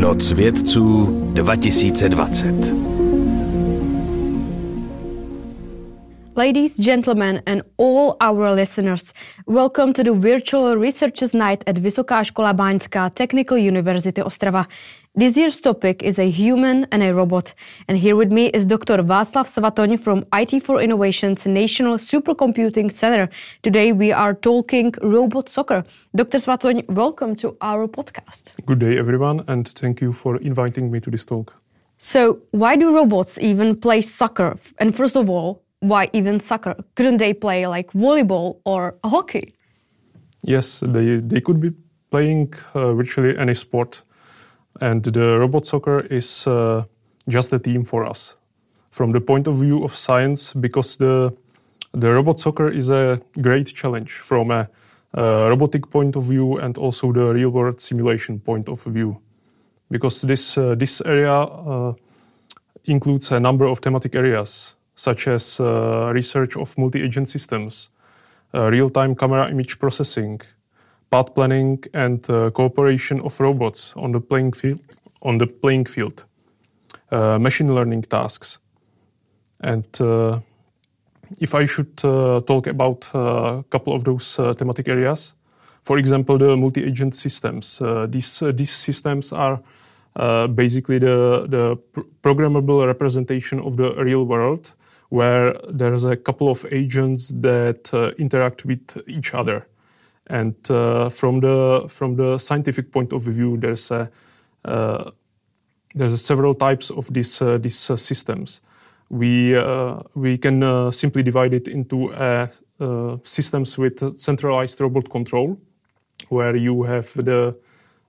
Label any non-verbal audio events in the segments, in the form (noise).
Noc vědců 2020 Ladies, gentlemen, and all our listeners, welcome to the virtual Researchers Night at Vysoká škola Báňská Technical University Ostrava. This year's topic is a human and a robot. And here with me is Dr. Václav Svatoň from IT for Innovations National Supercomputing Center. Today we are talking robot soccer. Dr. Svatoň, welcome to our podcast. Good day, everyone, and thank you for inviting me to this talk. So, why do robots even play soccer? And first of all, why even soccer? Couldn't they play like volleyball or hockey? Yes, they, they could be playing uh, virtually any sport. And the robot soccer is uh, just a team for us. From the point of view of science, because the, the robot soccer is a great challenge from a, a robotic point of view and also the real world simulation point of view. Because this, uh, this area uh, includes a number of thematic areas, such as uh, research of multi agent systems, uh, real time camera image processing, path planning and uh, cooperation of robots on the playing field, on the playing field, uh, machine learning tasks, and uh, if I should uh, talk about a couple of those thematic areas, for example, the multi-agent systems. these these systems are basically the the pr- programmable representation of the real world, where there's a couple of agents that uh, interact with each other. And uh, from the from the scientific point of view, there's a, uh, there's a several types of these uh, these uh, systems. We uh, we can simply divide it into systems with centralized robot control, where you have the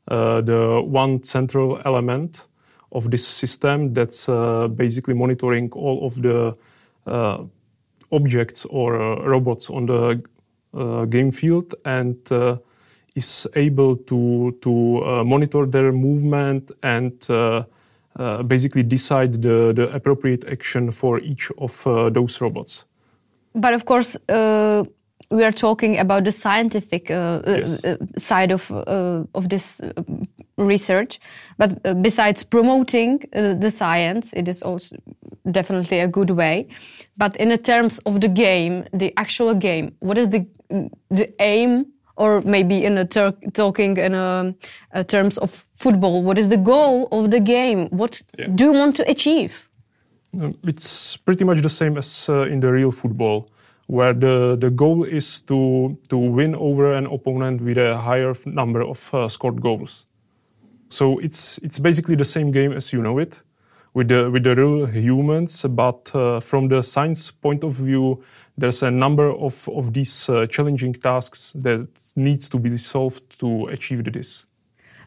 the one central element of this system that's basically monitoring all of the objects or robots on the uh, game field and uh, is able to to uh, monitor their movement and basically decide the, the appropriate action for each of those robots. But of course, we are talking about the scientific uh, yes. uh, side of uh, of this research. But besides promoting the science, it is also definitely a good way. But in the terms of the game, the actual game, what is the the aim, or maybe in a talking in a, a, terms of football, what is the goal of the game? What yeah. do you want to achieve? Um, it's pretty much the same as uh, in the real football, where the, the goal is to, to win over an opponent with a higher number of uh, scored goals. So it's, it's basically the same game as you know it with the with the real humans. But uh, from the science point of view, there's a number of of these uh, challenging tasks that needs to be solved to achieve this.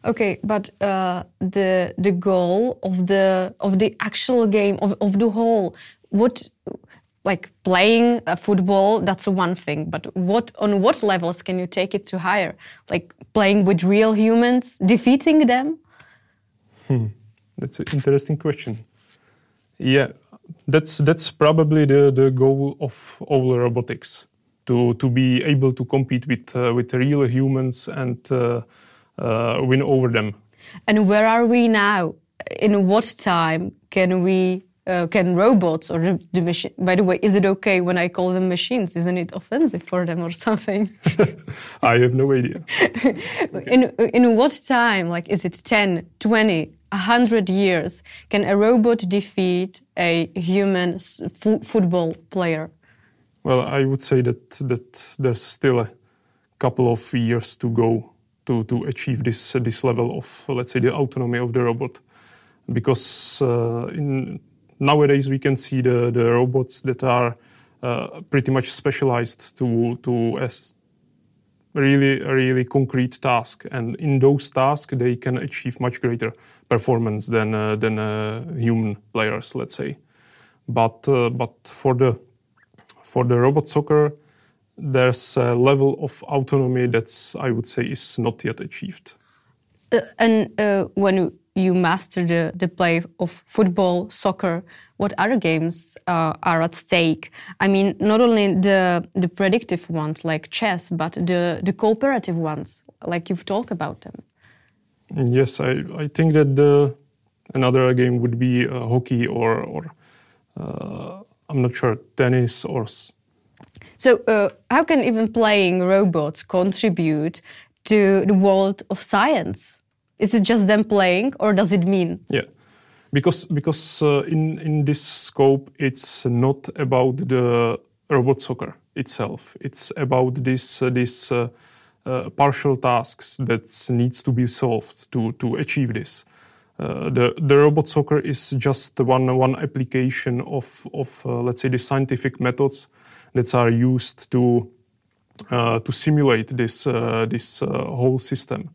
Okay, but uh, the the goal of the of the actual game of, of the whole, what like playing a football that's one thing but what on what levels can you take it to higher like playing with real humans defeating them hmm. That's an interesting question. Yeah, that's that's probably the, the goal of all robotics to to be able to compete with uh, with real humans and uh, uh, win over them. And where are we now? In what time can we uh, can robots or the, the machine? By the way, is it okay when I call them machines? Isn't it offensive for them or something? (laughs) I have no idea. (laughs) in in what time? Like, is it 10, 20, 100 years can a robot defeat a human football player? Well, I would say that that there's still a couple of years to go to, to achieve this this level of let's say the autonomy of the robot, because uh, in nowadays we can see the, the robots that are uh, pretty much specialized to to really really concrete task, and in those tasks they can achieve much greater performance than uh, than uh, human players, let's say. But uh, but for the for the robot soccer, there's a level of autonomy that's I would say is not yet achieved. and when you master the, the play of football, soccer, what other games uh, are at stake? I mean, not only the, the predictive ones like chess, but the, the cooperative ones, like you've talked about them. Yes, I, I think that the, another game would be uh, hockey or, or uh, I'm not sure, tennis or. So, uh, how can even playing robots contribute to the world of science? Is it just them playing, or does it mean? Yeah, because because uh, in in this scope, it's not about the robot soccer itself. It's about this uh, this uh, uh, partial tasks that needs to be solved to to achieve this. Uh, the the robot soccer is just one one application of of uh, let's say the scientific methods that are used to uh, to simulate this uh, this uh, whole system.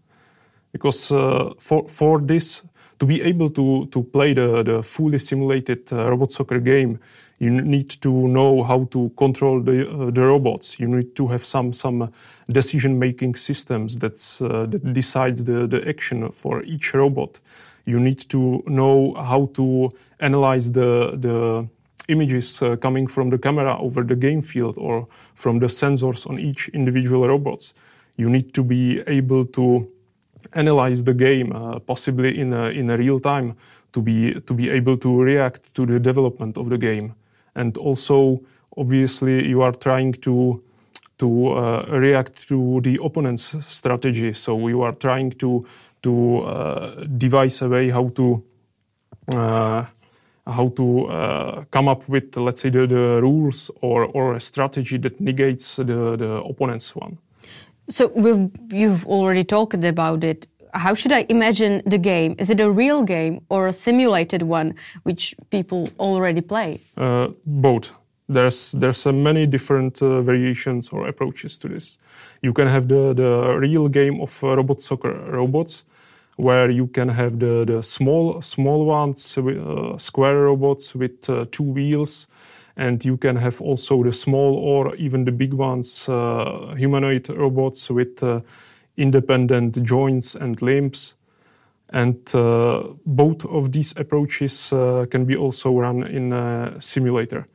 Because uh, for for this to be able to to play the the fully simulated robot soccer game, you need to know how to control the the robots. You need to have some some decision making systems that's that decides the the action for each robot you need to know how to analyze the, the images uh, coming from the camera over the game field or from the sensors on each individual robots. You need to be able to analyze the game, uh, possibly in a, in a real time, to be to be able to react to the development of the game. And also, obviously, you are trying to to uh, react to the opponent's strategy. So you are trying to to uh, devise a way how to uh, how to uh, come up with, let's say, the, the, rules or, or a strategy that negates the, the opponent's one. So you've already talked about it. How should I imagine the game? Is it a real game or a simulated one, which people already play? Uh, both. There's there's uh, many different uh, variations or approaches to this. You can have the, the real game of robot soccer robots, where you can have the, the small small ones, uh, square robots with uh, two wheels, and you can have also the small or even the big ones, uh, humanoid robots with uh, independent joints and limbs. And uh, both of these approaches uh, can be also run in a simulator.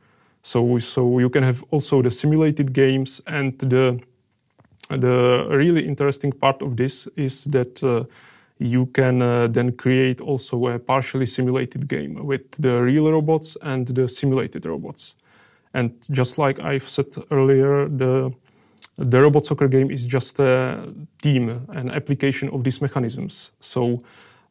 So, so you can have also the simulated games and the the really interesting part of this is that you can uh, then create also a partially simulated game with the real robots and the simulated robots. And just like I've said earlier, the the robot soccer game is just a team, an application of these mechanisms. So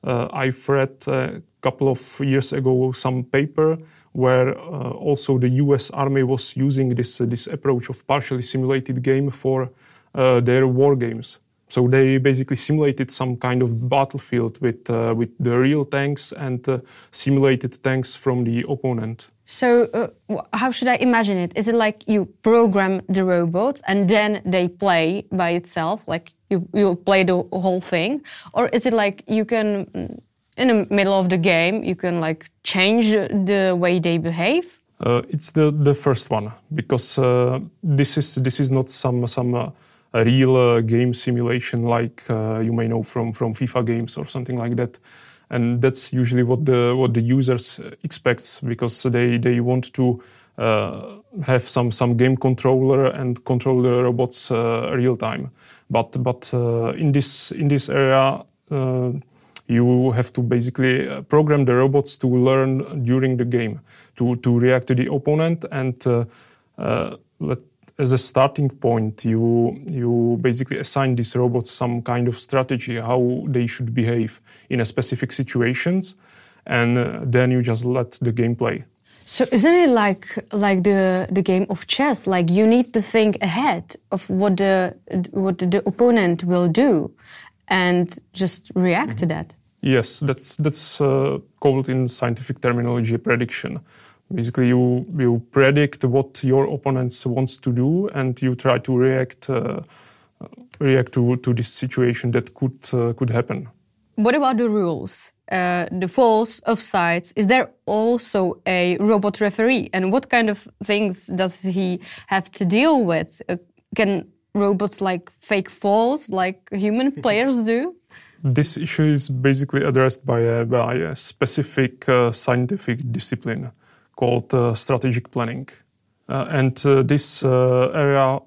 uh, I've read a couple of years ago some paper where uh, also the U.S. Army was using this uh, this approach of partially simulated game for uh, their war games. So they basically simulated some kind of battlefield with uh, with the real tanks and uh, simulated tanks from the opponent. So uh, how should I imagine it? Is it like you program the robots and then they play by itself, like you you play the whole thing, or is it like you can mm, in the middle of the game you can like change the way they behave? Uh, it's the the first one because uh, this is this is not some some uh, a real uh, game simulation like uh, you may know from from FIFA games or something like that. And that's usually what the what the users expects because they they want to uh, have some some game controller and control the robots uh, real time. But but uh, in this in this area, uh, you have to basically program the robots to learn during the game to to react to the opponent and let as a starting point, you you basically assign these robots some kind of strategy how they should behave in a specific situations, and uh, then you just let the game play. So isn't it like like the the game of chess? Like you need to think ahead of what the what the opponent will do, and just react mm -hmm. to that. Yes, that's that's uh, called in scientific terminology prediction. Basically, you you predict what your opponents wants to do, and you try to react uh, react to, to this situation that could uh, could happen. What about the rules? Uh, the false offsides. Is there also a robot referee, and what kind of things does he have to deal with? Uh, can robots like fake falls like human (laughs) players do? This issue is basically addressed by a, by a specific uh, scientific discipline called uh, strategic planning. Uh, and uh, this area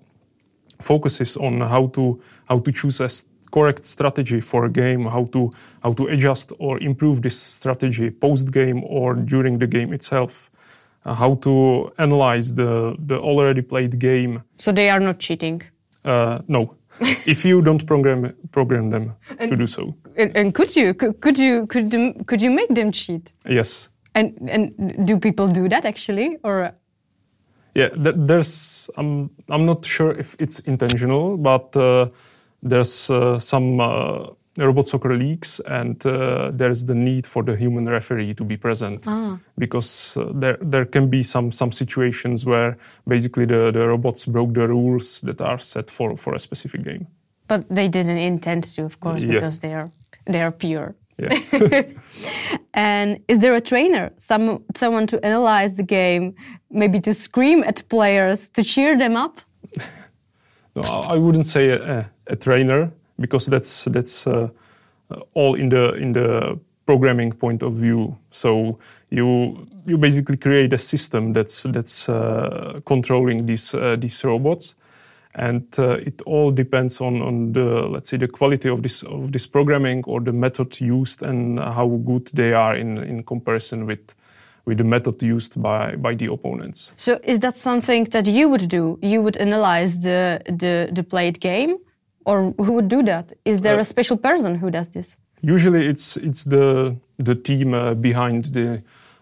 focuses on how to how to choose a correct strategy for a game, how to how to adjust or improve this strategy post game or during the game itself, uh, how to analyze the the already played game. So they are not cheating. Uh, no, (laughs) if you don't program program them to do so. And, and could you could, could you could could you make them cheat? Yes. And and do people do that actually or? Yeah, th- there's. I'm. I'm not sure if it's intentional, but uh, there's uh, some uh, robot soccer leagues, and uh, there's the need for the human referee to be present because uh, there there can be some some situations where basically the, the robots broke the rules that are set for for a specific game. But they didn't intend to, of course, Yes. because they are they are pure. Yeah. (laughs) And is there a trainer, some someone to analyze the game, maybe to scream at players to cheer them up? (laughs) No, I wouldn't say a, a, a trainer because that's that's uh, all in the in the programming point of view. So you you basically create a system that's that's uh, controlling these uh, these robots, and uh, it all depends on on the let's say the quality of this of this programming or the method used and how good they are in in comparison with with the method used by by the opponents. So is that something that you would do? You would analyze the the, the played game, or who would do that? Is there Uh, a special person who does this? Usually, it's it's the the team uh, behind the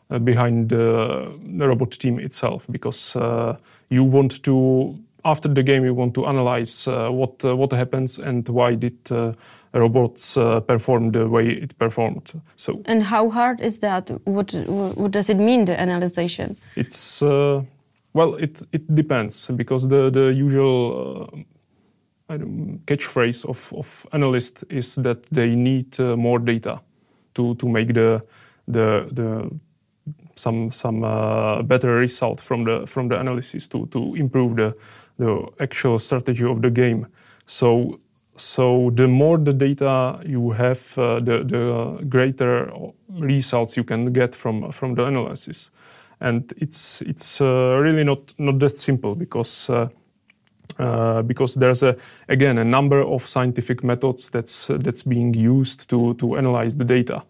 uh, behind the, the robot team itself because uh, you want to after the game you want to analyze uh, what uh, what happens and why did uh, robots uh, perform the way it performed. So And how hard is that? What what does it mean the analyzation? it's uh, well it it depends because the the usual. Uh, catchphrase of, of analysts is that they need uh, more data to, to make the, the, the some, some uh, better result from the, from the analysis to, to improve the, the actual strategy of the game. So, so the more the data you have, uh, the, the greater results you can get from, from the analysis. And it's, it's uh, really not, not that simple because uh, uh, because there's a again a number of scientific methods that's that's being used to to analyze the data.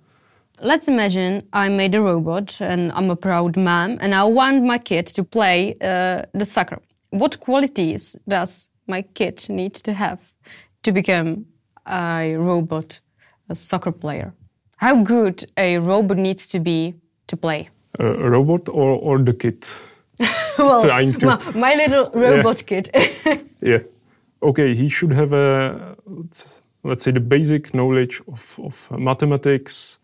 Let's imagine I made a robot and I'm a proud mom and I want my kid to play uh, the soccer. What qualities does my kid need to have to become a robot, a soccer player? How good a robot needs to be to play? Uh, a robot or or the kid? (laughs) well, Trying to- my, my little (laughs) robot kid. (laughs) Yeah. Okay, he should have a let's, let's say the basic knowledge of of mathematics,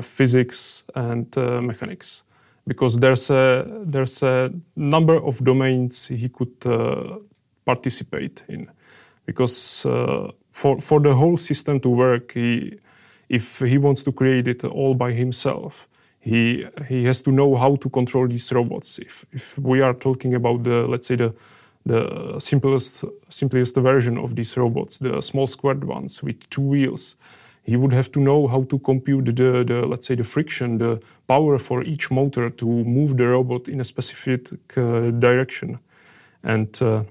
physics, and uh, mechanics, because there's a there's a number of domains he could uh, participate in, because uh, for for the whole system to work, he if he wants to create it all by himself, he he has to know how to control these robots. If if we are talking about the let's say the the simplest simplest version of these robots, the small squared ones with two wheels, he would have to know how to compute the, the let's say the friction, the power for each motor to move the robot in a specific uh, direction, and uh,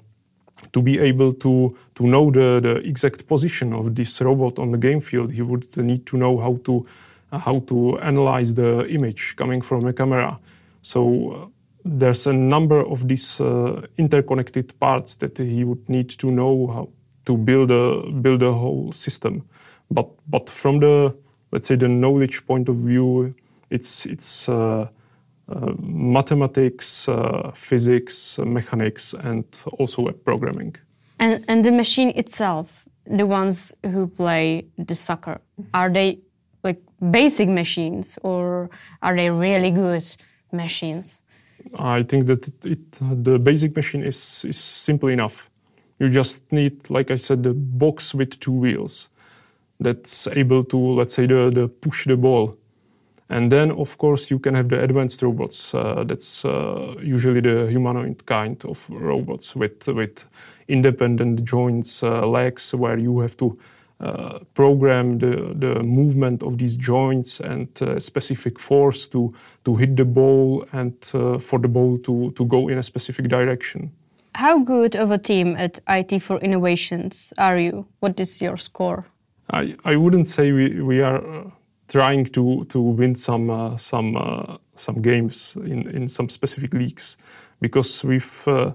to be able to to know the, the exact position of this robot on the game field, he would need to know how to uh, how to analyze the image coming from a camera. So uh, there's a number of these uh, interconnected parts that he would need to know how to build a build a whole system. But but from the let's say the knowledge point of view, it's it's uh, uh, mathematics, uh, physics, uh, mechanics, and also web programming. and, and the machine itself, the ones who play the soccer, are they like basic machines or are they really good machines? I think that it, it, the basic machine is, is simple enough. You just need, like I said, the box with two wheels that's able to, let's say, the, the push the ball. And then, of course, you can have the advanced robots. Uh, that's uh, usually the humanoid kind of robots with with independent joints, uh, legs, where you have to uh, program the, the movement of these joints and uh, specific force to to hit the ball and uh, for the ball to to go in a specific direction. how good of a team at IT for Innovations are you? What is your score? I, I wouldn't say we, we are uh, trying to, to win some, uh, some, uh, some games in, in some specific leagues because we've uh,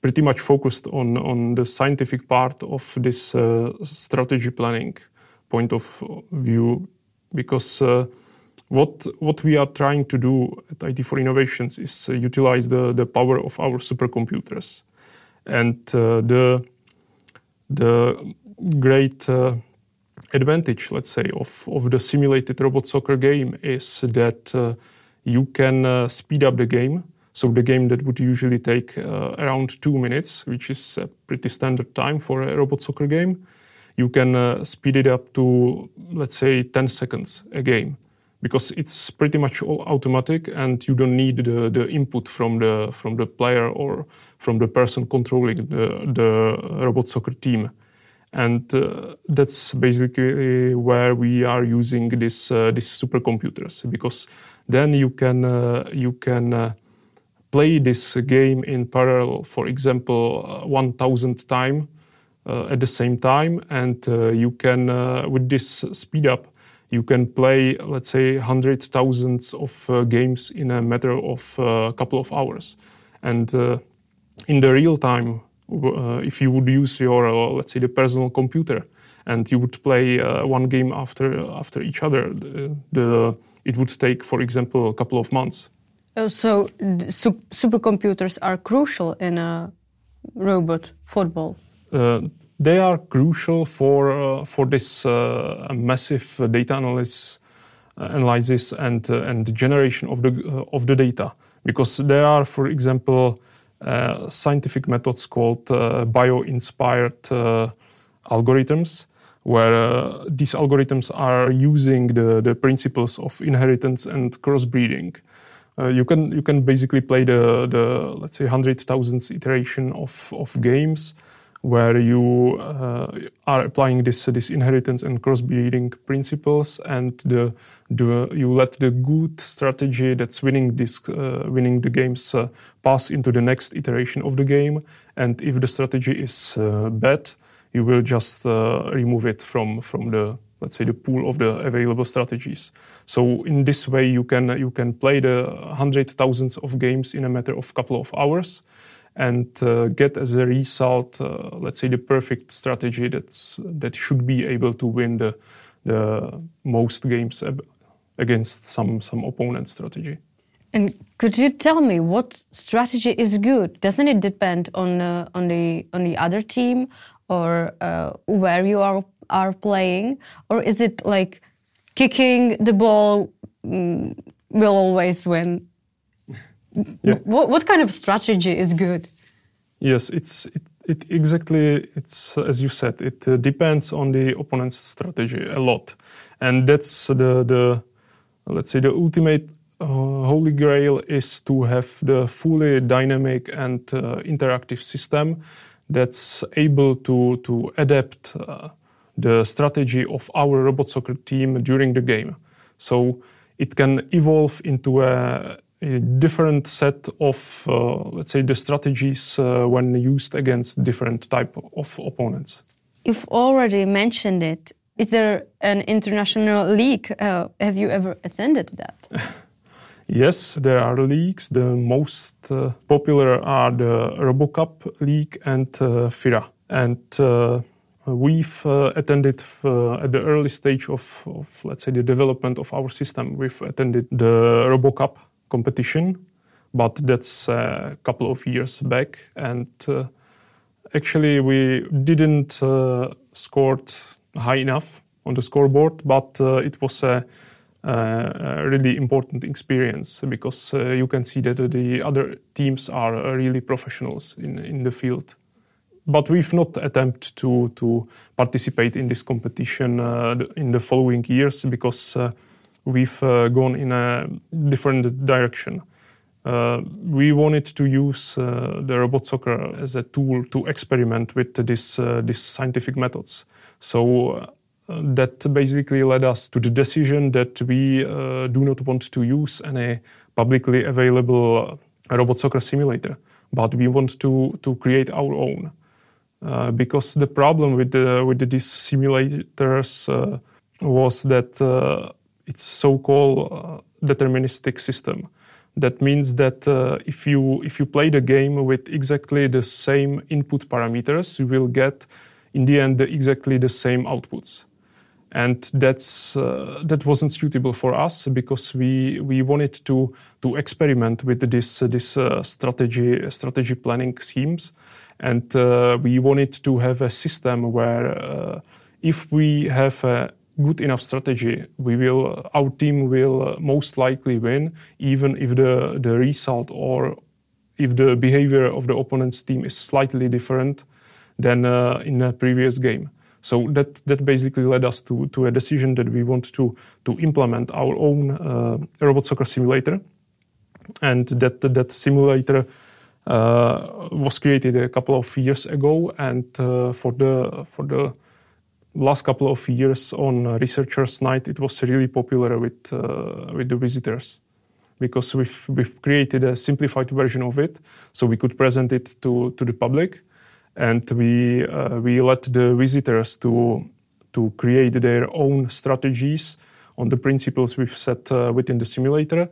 pretty much focused on, on the scientific part of this uh, strategy planning point of view because uh, what, what we are trying to do at IT for Innovations is utilize the, the power of our supercomputers. And the, the great advantage, let's say, of, of the simulated robot soccer game is that uh, you can uh, speed up the game. So the game that would usually take uh, around two minutes, which is a pretty standard time for a robot soccer game, you can uh, speed it up to, let's say, 10 seconds a game. Because it's pretty much all automatic, and you don't need the, the input from the from the player or from the person controlling the, the robot soccer team and uh, that's basically where we are using this uh, these supercomputers because then you can uh, you can uh, play this game in parallel for example 1000 time uh, at the same time. And uh, you can with this speed up you can play let's say hundred thousands of games in a matter of a couple of hours. And in the real time uh, if you would use your, uh, let's say, the personal computer, and you would play uh, one game after after each other, the, the, it would take, for example, a couple of months. Oh, so su supercomputers are crucial in a robot football. they are crucial for for this massive data analysis analysis and uh, and generation of the uh, of the data because there are for example uh, scientific methods called uh, bio-inspired uh, algorithms, where these algorithms are using the, the principles of inheritance and crossbreeding. Uh, you can you can basically play the the let's say hundred thousands iteration of of games where you uh, are applying this this inheritance and crossbreeding principles, and the, the you let the good strategy that's winning this uh, winning the games uh, pass into the next iteration of the game, and if the strategy is bad, you will just remove it from from the let's say the pool of the available strategies. So in this way, you can you can play the hundred thousands of games in a matter of couple of hours and uh, get as a result, uh, let's say, the perfect strategy that's that should be able to win the the most games against some some opponent strategy. And could you tell me what strategy is good? Doesn't it depend on uh, on the on the other team or uh, where you are are playing, or is it like kicking the ball mm, will always win? Yeah. What, what kind of strategy is good? Yes, it's it, it exactly it's as you said. It uh, depends on the opponent's strategy a lot, and that's the the let's say the ultimate uh, holy grail is to have the fully dynamic and uh, interactive system that's able to to adapt uh, the strategy of our robot soccer team during the game. So it can evolve into a a different set of, uh, let's say, the strategies uh, when used against different type of opponents. You've already mentioned it. Is there an international league? Uh, have you ever attended that? (laughs) yes, there are leagues. The most uh, popular are the RoboCup League and uh, FIRA. And uh, We've uh, attended at the early stage of, of, let's say, the development of our system. We've attended the RoboCup competition, but that's a couple of years back. And uh, actually, we didn't uh, scored high enough on the scoreboard, but uh, it was a, a, really important experience because uh, you can see that the other teams are really professionals in, in the field. But we've not attempted to, to participate in this competition uh, in the following years because uh, we've uh, gone in a different direction. Uh, we wanted to use uh, the robot soccer as a tool to experiment with this, uh, these scientific methods. So uh, that basically led us to the decision that we uh, do not want to use any publicly available robot soccer simulator, but we want to to create our own. Because the problem with the with the, these simulators was that it's so-called uh, deterministic system. That means that uh, if you if you play the game with exactly the same input parameters, you will get in the end exactly the same outputs and that's uh, that wasn't suitable for us because we we wanted to to experiment with this uh, this uh, strategy strategy planning schemes and uh, we wanted to have a system where if we have a good enough strategy we will our team will most likely win even if the the result or if the behavior of the opponent's team is slightly different than uh, in a previous game so that that basically led us to to a decision that we want to to implement our own uh, robot soccer simulator, and that that simulator. Uh, was created a couple of years ago, and uh, for the for the last couple of years on Researchers Night, it was really popular with uh, with the visitors because we've we've created a simplified version of it, so we could present it to to the public, and we uh, we let the visitors to to create their own strategies on the principles we've set uh, within the simulator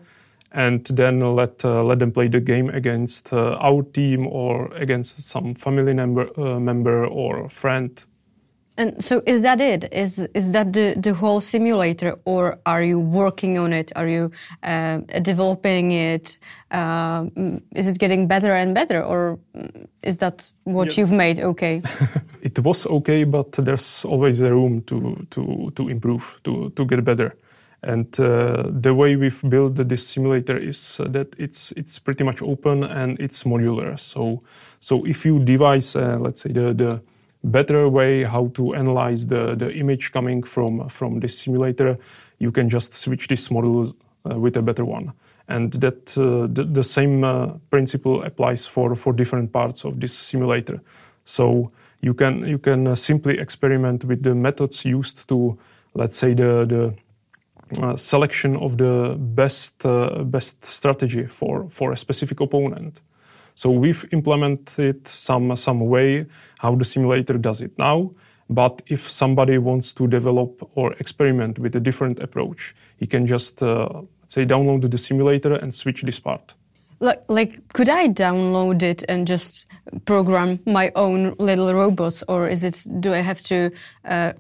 and then let uh, let them play the game against uh, our team or against some family member uh, member or friend and so is that it? Is is that the, the whole simulator, or are you working on it? Are you uh, developing it? Uh, is it getting better and better, or is that what yeah. you've made okay? (laughs) it was okay, but there's always a room to to to improve, to to get better. And uh, the way we've built this simulator is that it's it's pretty much open and it's modular. So so if you devise, uh, let's say the the better way how to analyze the, the image coming from, from this simulator, you can just switch this model uh, with a better one. And that uh, the, the, same uh, principle applies for, for different parts of this simulator. So you can, you can uh, simply experiment with the methods used to, let's say, the, the uh, selection of the best, uh, best strategy for, for a specific opponent. So we've implemented some, some way how the simulator does it now. But if somebody wants to develop or experiment with a different approach, he can just, uh, say, download the simulator and switch this part. Like, like, could I download it and just program my own little robots, or is it? Do I have to uh,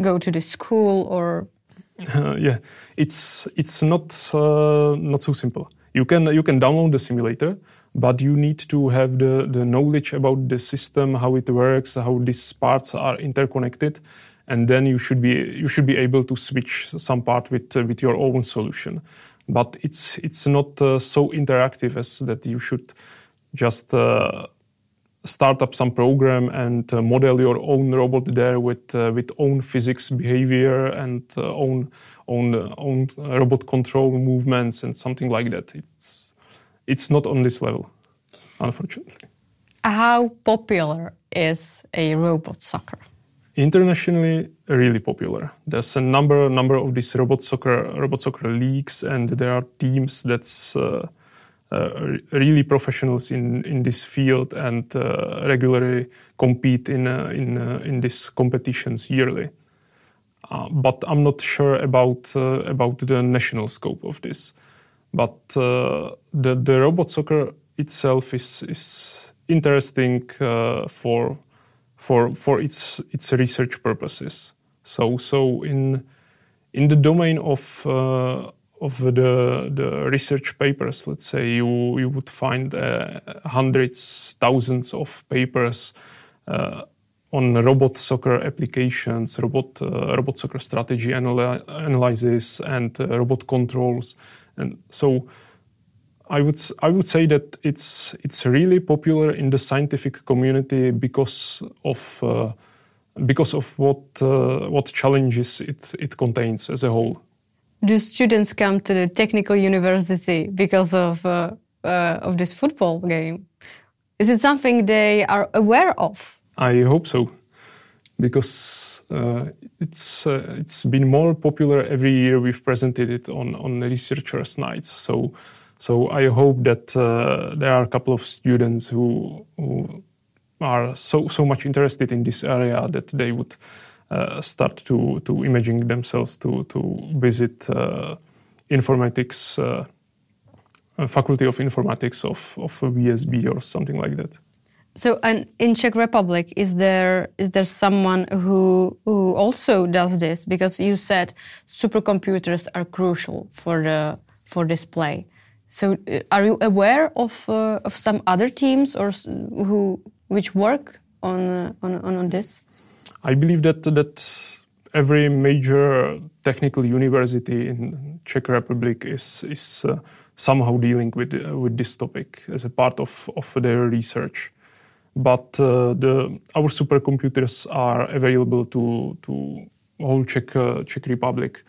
go to the school or? Uh, (laughs) yeah, it's it's not uh, not so simple. You can you can download the simulator, but you need to have the, the knowledge about the system, how it works, how these parts are interconnected, and then you should be you should be able to switch some part with uh, with your own solution. But it's it's not uh, so interactive as that you should just uh, start up some program and uh, model your own robot there with uh, with own physics behavior and uh, own own own robot control movements and something like that. It's it's not on this level, unfortunately. How popular is a robot soccer? Internationally, really popular. There's a number number of these robot soccer robot soccer leagues, and there are teams that's uh, uh, really professionals in, in this field and uh, regularly compete in uh, in uh, in these competitions yearly. Uh, but I'm not sure about about the national scope of this. But uh, the the robot soccer itself is is interesting uh, for for for its its research purposes. So so in in the domain of uh, of the the research papers, let's say you you would find hundreds, thousands of papers on robot soccer applications, robot uh, robot soccer strategy analy- analysis, and uh, robot controls, and so I would I would say that it's it's really popular in the scientific community because of uh, because of what uh, what challenges it it contains as a whole. Do students come to the technical university because of uh, uh of this football game? Is it something they are aware of? I hope so because uh, it's uh, it's been more popular every year. We've presented it on on researchers' nights, so So I hope that uh, there are a couple of students who, who are so so much interested in this area that they would uh, start to to imagine themselves to to visit uh, informatics uh, faculty of informatics of of VSB or something like that. So, and in Czech Republic, is there is there someone who who also does this? Because you said supercomputers are crucial for the for display. So, uh, are you aware of uh, of some other teams or who which work on uh, on, on this? I believe that that every major technical university in Czech Republic is is uh, somehow dealing with uh, with this topic as a part of of their research. But uh, the our supercomputers are available to to whole Czech uh, Czech Republic.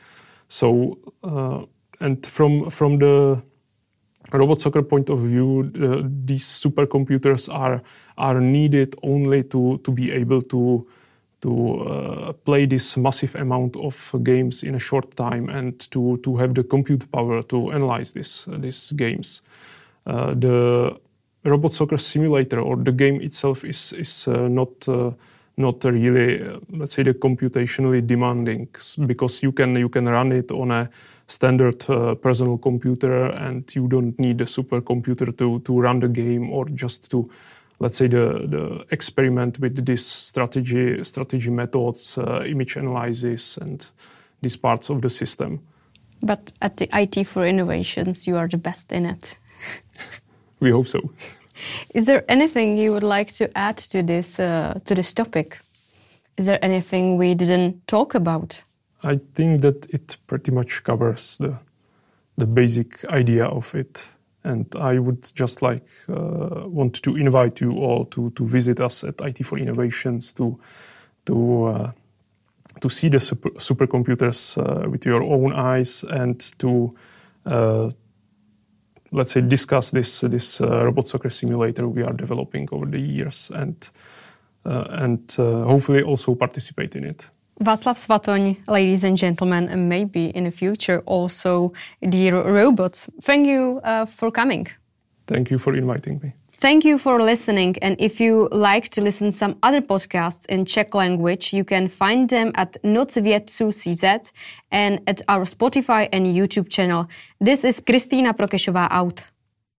So uh, and from from the robot soccer point of view, uh, these supercomputers are are needed only to to be able to to uh, play this massive amount of games in a short time and to to have the compute power to analyze this uh, these games. The robot soccer simulator or the game itself is is uh, not uh, not really, uh, let's say, the computationally demanding because you can you can run it on a standard uh, personal computer and you don't need a supercomputer to to run the game or just to let's say the, the experiment with this strategy strategy methods uh, image analysis and these parts of the system. But at the IT for innovations you are the best in it we hope so is there anything you would like to add to this uh, to this topic? Is there anything we didn't talk about? I think that it pretty much covers the the basic idea of it, and I would just like uh, want to invite you all to to visit us at IT for Innovations to to uh, to see the super, supercomputers uh, with your own eyes and to uh, let's say discuss this this uh, robot soccer simulator we are developing over the years and uh, and uh, hopefully also participate in it. Václav Svatoň, ladies and gentlemen, and maybe in the future also dear robots. Thank you uh, for coming. Thank you for inviting me. Thank you for listening. And if you like to listen some other podcasts in Czech language, you can find them at nocvědců.cz and at our Spotify and YouTube channel. This is Kristina Prokešová out.